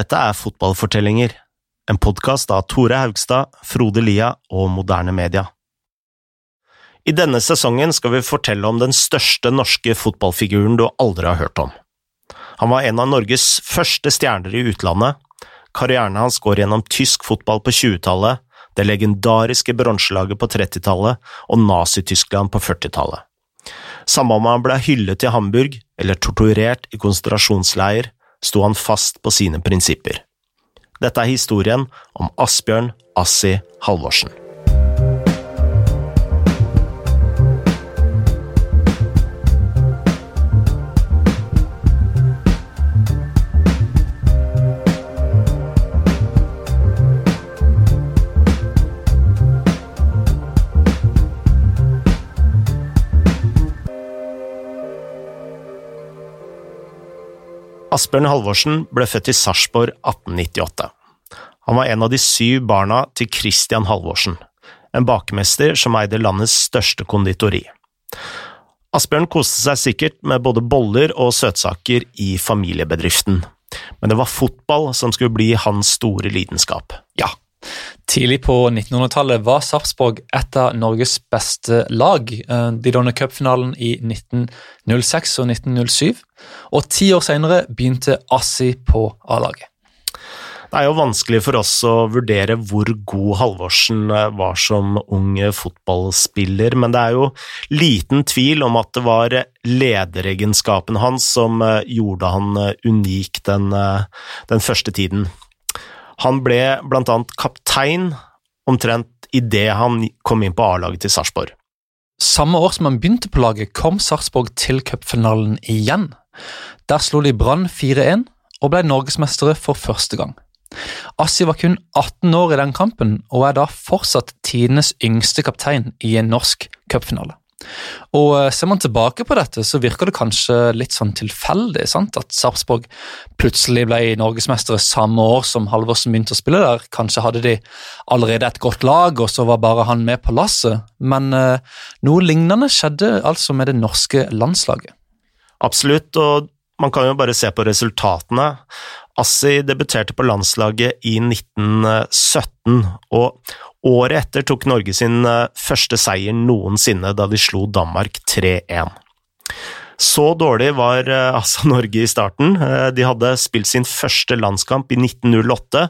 Dette er Fotballfortellinger, en podkast av Tore Haugstad, Frode Lia og Moderne Media. I denne sesongen skal vi fortelle om den største norske fotballfiguren du aldri har hørt om. Han var en av Norges første stjerner i utlandet. Karrieren hans går gjennom tysk fotball på 20-tallet, det legendariske bronselaget på 30-tallet og Nazi-Tyskland på 40-tallet. Samme om han ble hyllet i Hamburg eller torturert i konsentrasjonsleir, sto han fast på sine prinsipper. Dette er historien om Asbjørn Assi Halvorsen. Asbjørn Halvorsen ble født i Sarpsborg 1898. Han var en av de syv barna til Christian Halvorsen, en bakemester som eide landets største konditori. Asbjørn koste seg sikkert med både boller og søtsaker i familiebedriften, men det var fotball som skulle bli hans store lidenskap. Ja. Tidlig på 1900-tallet var Sarpsborg et av Norges beste lag. Eh, de vant cupfinalen i 1906 og 1907, og ti år senere begynte Assi på A-laget. Det er jo vanskelig for oss å vurdere hvor god Halvorsen eh, var som ung fotballspiller, men det er jo liten tvil om at det var lederegenskapen hans som eh, gjorde han unik den, den første tiden. Han ble blant annet kaptein omtrent idet han kom inn på A-laget til Sarpsborg. Samme år som han begynte på laget, kom Sarpsborg til cupfinalen igjen. Der slo de Brann 4-1 og ble norgesmestere for første gang. Assi var kun 18 år i den kampen, og er da fortsatt tidenes yngste kaptein i en norsk cupfinale. Og eh, Ser man tilbake på dette, så virker det kanskje litt sånn tilfeldig sant? at Sarpsborg plutselig ble norgesmestere samme år som Halvorsen begynte å spille der. Kanskje hadde de allerede et godt lag, og så var bare han med på lasset. Men eh, noe lignende skjedde altså med det norske landslaget. Absolutt, og man kan jo bare se på resultatene. Assi debuterte på landslaget i 1917, og Året etter tok Norge sin eh, første seier noensinne da de slo Danmark 3-1. Så dårlig var eh, altså Norge i starten. Eh, de hadde spilt sin første landskamp i 1908,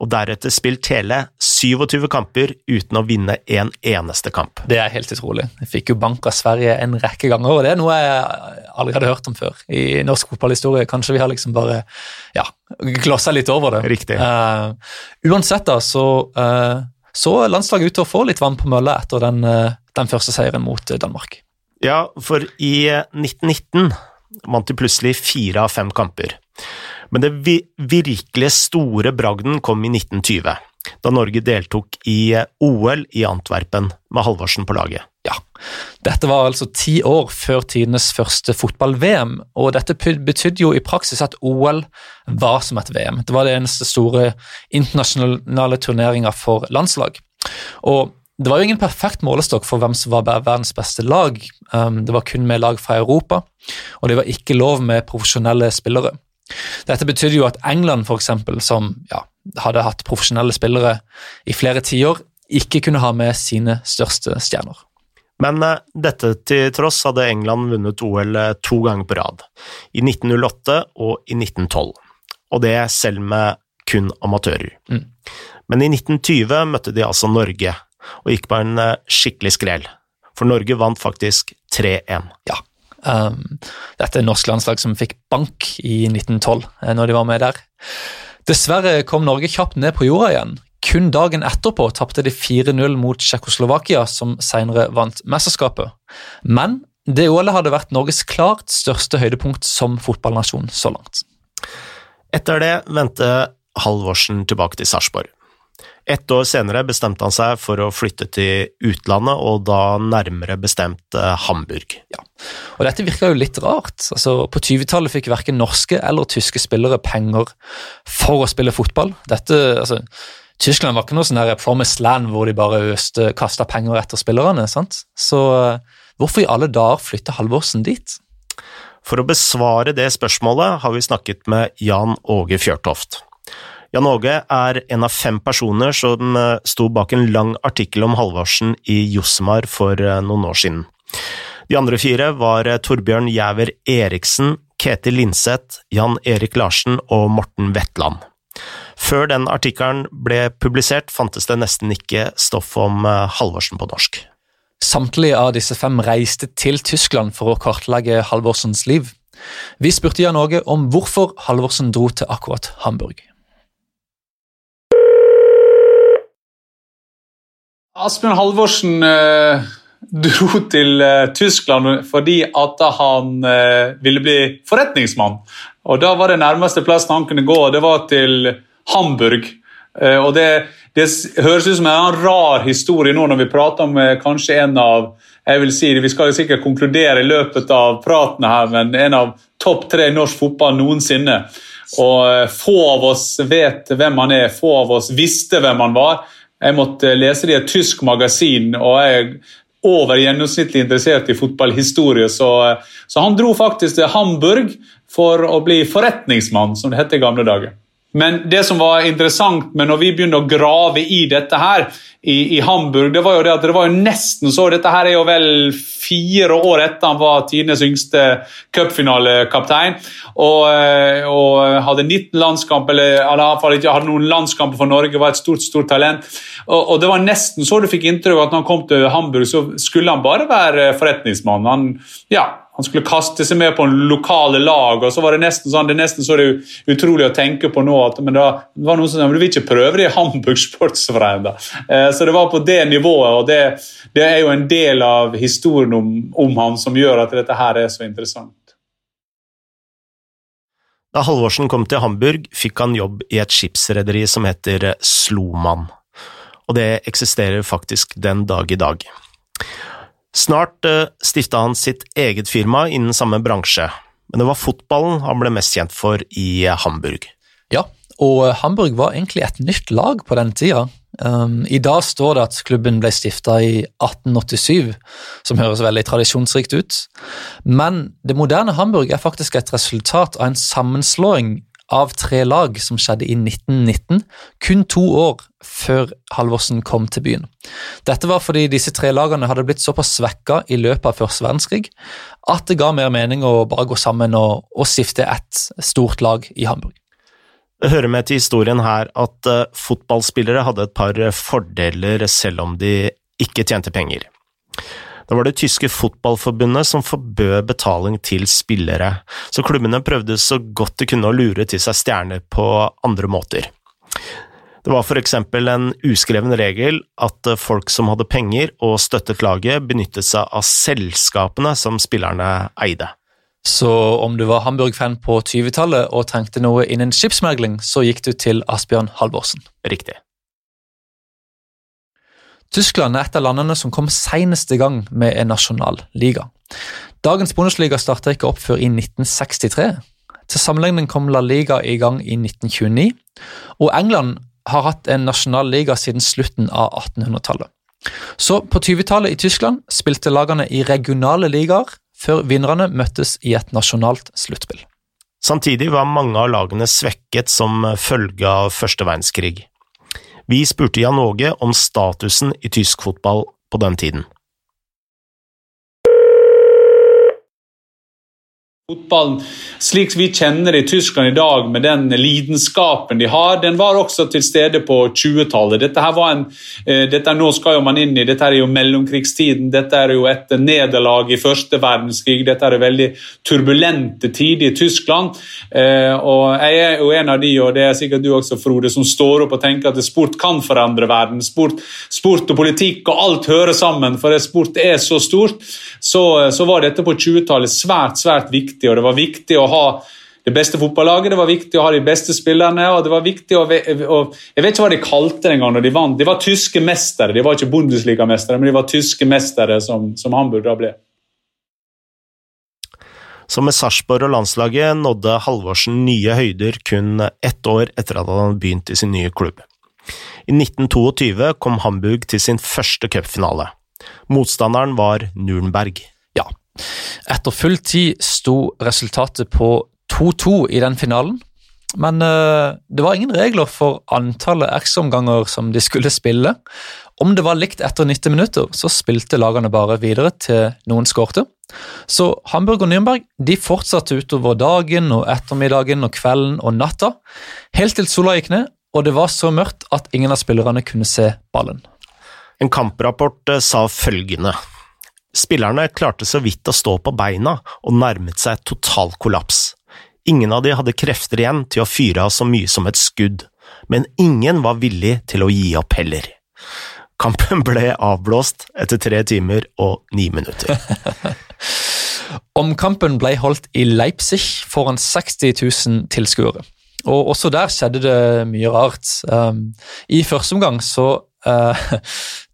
og deretter spilt hele 27 kamper uten å vinne en eneste kamp. Det er helt utrolig. De fikk jo bank av Sverige en rekke ganger, og det er noe jeg aldri hadde hørt om før i norsk fotballhistorie. Kanskje vi har liksom bare ja, glossa litt over det. Riktig. Uh, uansett, da, så uh, så landslaget ut til å få litt vann på mølla etter den, den, første seieren mot Danmark. Ja, for i 1919 eh, vant de plutselig fire av fem kamper. Men det virkelig store bragden kom i 1920, da Norge deltok i OL i Antwerpen med Halvorsen på laget. Ja, dette var altså ti år før tidenes første fotball-VM, og dette betydde jo i praksis at OL var som et VM. Det var det eneste store internasjonale turneringa for landslag. Og det var jo ingen perfekt målestokk for hvem som var verdens beste lag. Um, det var kun med lag fra Europa, og det var ikke lov med profesjonelle spillere. Dette betydde jo at England, for eksempel, som ja, hadde hatt profesjonelle spillere i flere tiår, ikke kunne ha med sine største stjerner. Men uh, dette til tross hadde England vunnet OL uh, to ganger på rad, i 1908 og i 1912, og det selv med kun amatører. Mm. Men i 1920 møtte de altså Norge, og gikk på en uh, skikkelig skrell, for Norge vant faktisk 3-1. Ja. Um, dette er norsk landslag som fikk bank i 1912, når de var med der. Dessverre kom Norge kjapt ned på jorda igjen. Kun dagen etterpå tapte de 4-0 mot Tsjekkoslovakia, som senere vant mesterskapet. Men det OL hadde vært Norges klart største høydepunkt som fotballnasjon så langt. Etter det vendte Halvorsen tilbake til Sarpsborg. Ett år senere bestemte han seg for å flytte til utlandet, og da nærmere bestemt eh, Hamburg. Ja, og Dette virka jo litt rart. Altså, på 20-tallet fikk verken norske eller tyske spillere penger for å spille fotball. Dette, altså, Tyskland var ikke noe sånn promised land hvor de bare øste, kasta penger etter spillerne. sant? Så eh, hvorfor i alle dager flytte Halvorsen dit? For å besvare det spørsmålet har vi snakket med Jan Åge Fjørtoft. Jan Åge er en av fem personer som eh, sto bak en lang artikkel om Halvorsen i Josmar for eh, noen år siden. De andre fire var eh, Torbjørn Jæver Eriksen, Ketil Linseth, Jan Erik Larsen og Morten Wetland. Før den artikkelen ble publisert, fantes det nesten ikke stoff om Halvorsen på norsk. Samtlige av disse fem reiste til Tyskland for å kartlegge Halvorsens liv. Vi spurte Jan Åge om hvorfor Halvorsen dro til akkurat Hamburg. Asbjørn Halvorsen eh, dro til eh, Tyskland fordi at han eh, ville bli forretningsmann. Og Da var det nærmeste plassen han kunne gå, det var til Hamburg. Eh, og det, det, høres ut som en rar historie nå når vi prater om eh, kanskje en av jeg vil si, Vi skal sikkert konkludere i løpet av praten her, men en av topp tre i norsk fotball noensinne. Og eh, Få av oss vet hvem han er, få av oss visste hvem han var. Jeg måtte lese det i et tysk magasin, og jeg er over gjennomsnittlig interessert i fotballhistorie. Så, så han dro faktisk til Hamburg for å bli forretningsmann, som det het i gamle dager. Men det som var interessant med når vi begynte å grave i dette her i, i, Hamburg, det var jo det at det var jo nesten så Dette her er jo vel fire år etter han var tidenes yngste cupfinalekaptein. Og, eh, og, hadde 19 landskamper, eller iallfall ikke hadde noen landskamper for Norge, var et stort stort talent. Og, og Det var nesten så du fikk inntrykk av at når han kom til Hamburg, så skulle han bare være forretningsmann. Han, ja, han skulle kaste seg med på en lokale lag. og så var Det nesten sånn, det er nesten så det er utrolig å tenke på nå. at men det var noen som sa du vil ikke prøve det i Hamburg Sportsforening. Eh, så det var på det nivået, og det, det er jo en del av historien om, om han som gjør at dette her er så interessant. Da Halvorsen kom til Hamburg, fikk han jobb i et skipsrederi som heter Sloman, og det eksisterer faktisk den dag i dag. Snart eh, stifta han sitt eget firma innen samme bransje, men det var fotballen han ble mest kjent for i uh, Hamburg. Ja, og uh, Hamburg var egentlig et nytt lag på den tida. Um, I dag står det at klubben ble stifta i 1887, som høres veldig tradisjonsrikt ut. Men det moderne Hamburg er faktisk et resultat av en sammenslåing av tre lag som skjedde i 1919, kun to år før Halvorsen kom til byen. Dette var fordi disse tre lagene hadde blitt såpass svekka i løpet av første verdenskrig at det ga mer mening å bare gå sammen og, og stifte et stort lag i Hamburg. Det hører med til historien her at uh, fotballspillere hadde et par fordeler selv om de ikke tjente penger. Da var det tyske fotballforbundet som forbød betaling til spillere, så klubbene prøvde så godt de kunne å lure til seg stjerner på andre måter. Det var for eksempel en uskreven regel at folk som hadde penger og støttet laget, benyttet seg av selskapene som spillerne eide. Så om du var Hamburg-fan på 20-tallet og trengte noe innen skipsmegling, så gikk du til Asbjørn Halvorsen. Riktig. Tyskland er et av landene som kom senest i gang med en nasjonal liga. Dagens Bundesliga starta ikke opp før i 1963. Til sammenligning kom La Liga i gang i 1929, og England har hatt en nasjonal liga siden slutten av 1800-tallet. Så på 20-tallet i Tyskland spilte lagene i regionale ligaer, før vinnerne møttes i et nasjonalt sluttspill. Samtidig var mange av lagene svekket som følge av første verdenskrig. Vi spurte Jan Åge om statusen i tysk fotball på den tiden. Fotballen slik vi kjenner det i Tyskland i dag, med den lidenskapen de har, den var også til stede på 20-tallet. Dette her var en, uh, dette nå skal jo man inn i, dette er jo mellomkrigstiden, dette er jo et nederlag i første verdenskrig, dette er veldig turbulente tider i Tyskland. Uh, og Jeg er jo en av de, og det er sikkert du også, Frode, som står opp og tenker at sport kan forandre verden. Sport, sport og politikk og alt hører sammen, for sport er så stort. Så, så var dette på 20-tallet svært, svært viktig viktig, og det var viktig å ha det beste fotballaget, det var viktig å ha de beste spillerne. og det var viktig å, og Jeg vet ikke hva de kalte det engang når de vant. De var tyske mestere, de var ikke Bundesliga-mestere, men de var tyske mestere, som, som Hamburg da ble. Så med Sarpsborg og landslaget nådde Halvorsen nye høyder kun ett år etter at han hadde begynt i sin nye klubb. I 1922 kom Hamburg til sin første cupfinale. Motstanderen var Nürnberg. Etter full tid sto resultatet på 2-2 i den finalen. Men uh, det var ingen regler for antallet ekstraomganger som de skulle spille. Om det var likt etter 90 minutter, så spilte lagene bare videre til noen skårte. Så Hamburg og Nürnberg de fortsatte utover dagen og ettermiddagen og kvelden og natta, helt til sola gikk ned og det var så mørkt at ingen av spillerne kunne se ballen. En kamprapport eh, sa følgende. Spillerne klarte så vidt å stå på beina og nærmet seg total kollaps. Ingen av de hadde krefter igjen til å fyre av så mye som et skudd, men ingen var villig til å gi opp heller. Kampen ble avblåst etter tre timer og ni minutter. Omkampen ble holdt i Leipzig foran 60 000 tilskuere. Og også der skjedde det mye rart. Um, I første omgang så uh,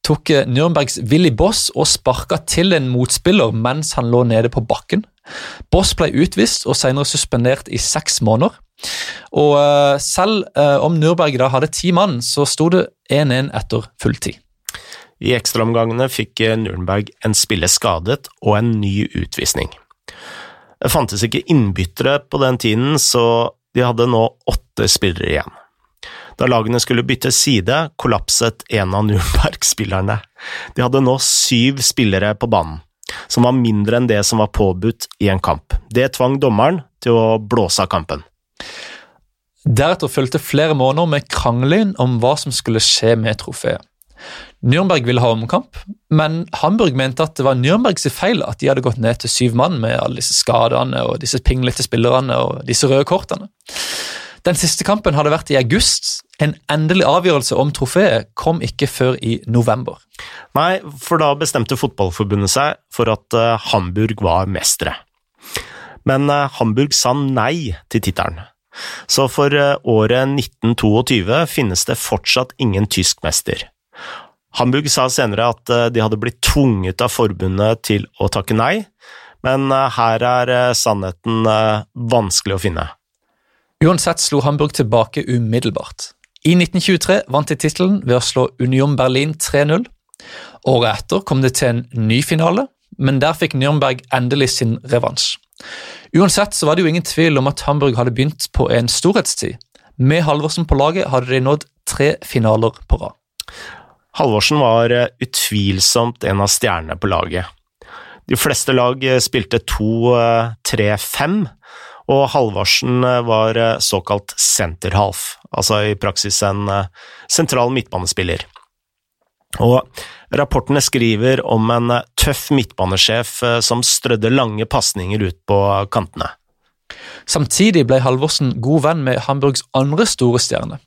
tok Nürnbergs Willy Boss og sparka til en motspiller mens han lå nede på bakken. Boss ble utvist og senere suspendert i seks måneder. Og uh, selv uh, om Nürnberg da hadde ti mann, så sto det 1-1 etter fulltid. I ekstraomgangene fikk Nürnberg en spiller skadet og en ny utvisning. Det fantes ikke innbyttere på den tiden, så de hadde nå åtte spillere igjen. Da lagene skulle bytte side, kollapset en av Nürnberg-spillerne. De hadde nå syv spillere på banen, som var mindre enn det som var påbudt i en kamp. Det tvang dommeren til å blåse av kampen. Deretter fulgte flere måneder med krangling om hva som skulle skje med trofeet. Nürnberg ville ha omkamp, men Hamburg mente at det var Nürnbergs feil at de hadde gått ned til syv mann med alle disse skadene og disse pinglete spillerne og disse røde kortene. Den siste kampen hadde vært i august. En endelig avgjørelse om trofeet kom ikke før i november. Nei, for da bestemte Fotballforbundet seg for at uh, Hamburg var mestere. Men uh, Hamburg sa nei til tittelen. Så for uh, året 1922 finnes det fortsatt ingen tysk mester. Hamburg sa senere at eh, de hadde blitt tvunget av forbundet til å takke nei, men eh, her er eh, sannheten vanskelig å finne. Uansett slo Hamburg tilbake umiddelbart. I 1923 vant de tittelen ved å slå Union Berlin 3-0. Året etter kom det til en ny finale, men der fikk Nürnberg endelig sin revansj. Uansett så var det jo ingen tvil om at Hamburg hadde begynt på en storhetstid. Med Halvorsen på laget hadde de nådd tre finaler på rad. Halvorsen var eh, utvilsomt en av stjernene på laget. De fleste lag eh, spilte 2-3-5, eh, og Halvorsen var såkalt senterhalf, altså i praksis en sentral midtbanespiller. Og rapportene skriver om en tøff midtbanesjef som strødde lange pasninger ut på kantene. Samtidig ble Halvorsen god venn med Hamburgs andre store stjerne,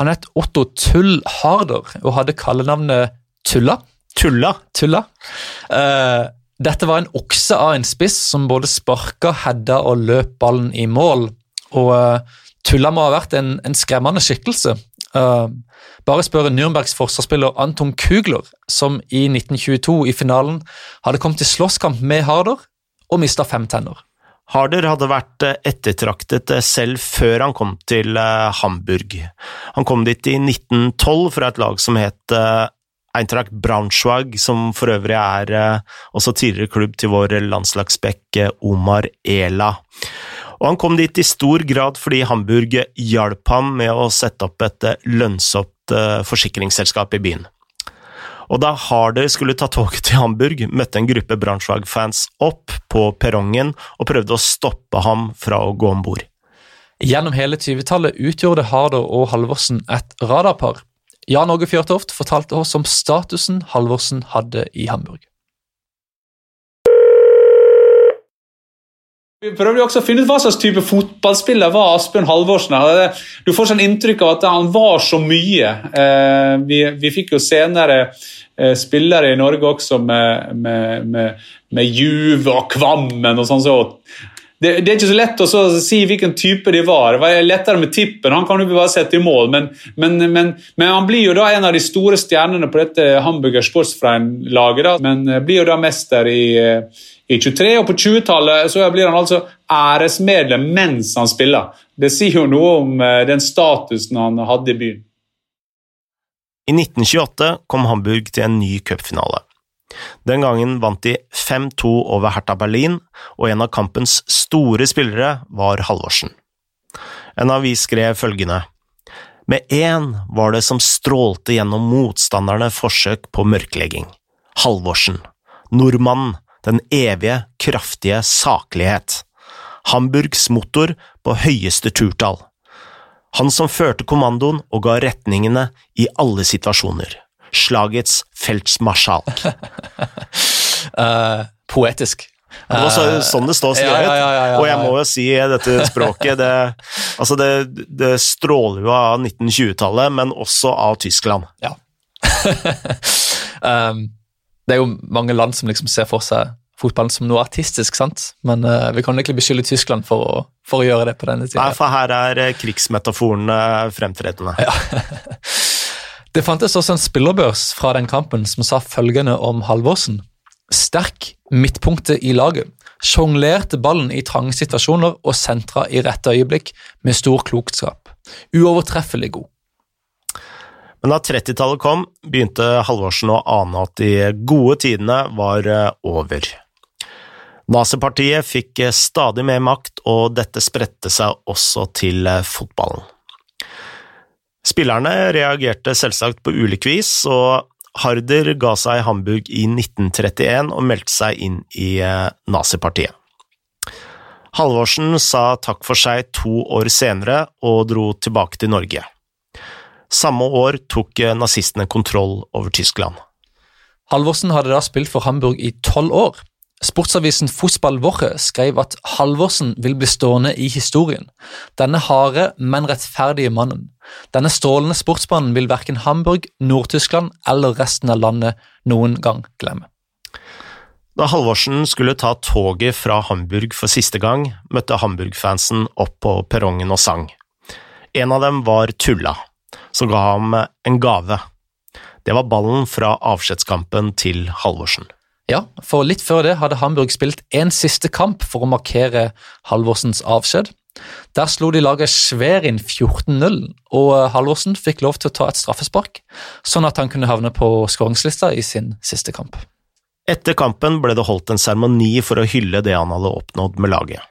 han het Otto Tull Harder og hadde kallenavnet Tulla. Tulla? Tulla. Uh, dette var en okse av en spiss som både sparka, hedda og løp ballen i mål. Og uh, Tulla må ha vært en, en skremmende skikkelse. Uh, bare spør Nürnbergs forsvarsspiller Anton Kugler, som i 1922 i finalen hadde kommet til slåsskamp med Harder og mista fem tenner. Harder hadde vært eh, ettertraktet eh, selv før han kom til eh, Hamburg. Han kom dit i 1912 fra et lag som het Eintracht Braunschweig, som for øvrig er også tidligere klubb til vår landslagsbekk Omar Ela. Og han kom dit i stor grad fordi Hamburg hjalp ham med å sette opp et lønnsomt forsikringsselskap i byen. Og da Harder skulle ta toget til Hamburg, møtte en gruppe Braunschweig-fans opp på perrongen og prøvde å stoppe ham fra å gå om bord. Gjennom hele 20-tallet utgjorde Harder og Halvorsen et radarpar. Jan Åge Fjørtoft fortalte oss om statusen Halvorsen hadde i Hamburg. Vi prøvde også å finne ut hva slags type fotballspiller var Asbjørn Halvorsen. Du får sånn inntrykk av at han var så mye. Eh, vi, vi fikk jo senere eh, spillere i Norge også med, med, med, med Juve og Kvammen og sånn. Så det, det, er ikke så lett å si hvilken type de var. Det var lettere med Tippen, han kan jo bare sette i mål. Men, men, men, men, han blir jo da en av de store stjernene på dette Hamburger Sportsfrein-laget. Men blir jo da mester i i 23, og på 20-tallet blir han altså æresmedlem mens han spiller. Det sier jo noe om eh, den statusen han hadde i byen. I 1928 kom Hamburg til en ny cupfinale. Den gangen vant de 5-2 over Hertha Berlin, og en av kampens store spillere var Halvorsen. En avis skrev følgende Med én var det som strålte gjennom motstanderne forsøk på mørklegging. Halvorsen. Nordmannen. Den evige, kraftige saklighet. Hamburgs motor på høyeste turtall. Han som førte kommandoen og ga retningene i alle situasjoner. Slagets feltsmarsjalk. uh, poetisk. Det var så, sånn det står skrevet. Ja, ja, ja. Og jeg må jo si dette språket Det, altså det, det stråler jo av 1920-tallet, men også av Tyskland. Ja. um, det er jo mange land som liksom ser for seg fotballen som noe artistisk, sant? men uh, vi kan egentlig beskylde Tyskland for å, for å gjøre det på denne tida. Nei, for her er eh, krigsmetaforene fremtredende. Ja. det fantes også en spillerbørs fra den kampen som sa følgende om Halvorsen. Sterk midtpunktet i laget. Sjonglerte ballen i trange situasjoner og sentra i rette øyeblikk med stor klokskap. Uovertreffelig god. Men da 30-tallet kom, begynte Halvorsen å ane at de gode tidene var eh, over. Nazipartiet fikk eh, stadig mer makt, og dette spredte seg også til eh, fotballen. Spillerne reagerte selvsagt på ulik vis, og Harder ga seg Hamburg i 1931 og meldte seg inn i nazipartiet. Halvorsen sa takk for seg to år senere og dro tilbake til Norge. Samme år tok nazistene kontroll over Tyskland. Halvorsen hadde da spilt for Hamburg i tolv år. Sportsavisen Fotballwoche skrev at Halvorsen vil bli stående i historien. Denne harde, men rettferdige mannen. Denne strålende sportsmannen vil verken Hamburg, Nord-Tyskland eller resten av landet noen gang glemme. Da Halvorsen skulle ta toget fra Hamburg for siste gang, møtte Hamburg-fansen opp på perrongen og sang. En av dem var Tulla, som ga ham en gave. Det var ballen fra avskjedskampen til Halvorsen. Ja, for litt før det hadde Hamburg spilt en siste kamp for å markere Halvorsens avskjed. Der slo de laget Sverin 14-0, og Halvorsen fikk lov til å ta et straffespark, sånn at han kunne havne på skåringslista i sin siste kamp. Etter kampen ble det holdt en seremoni for å hylle det han hadde oppnådd med laget.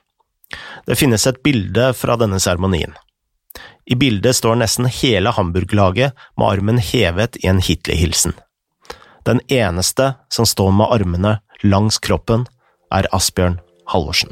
Det finnes et bilde fra denne seremonien. I bildet står nesten hele Hamburg-laget med armen hevet i en Hitler-hilsen. Den eneste som står med armene langs kroppen, er Asbjørn Halvorsen.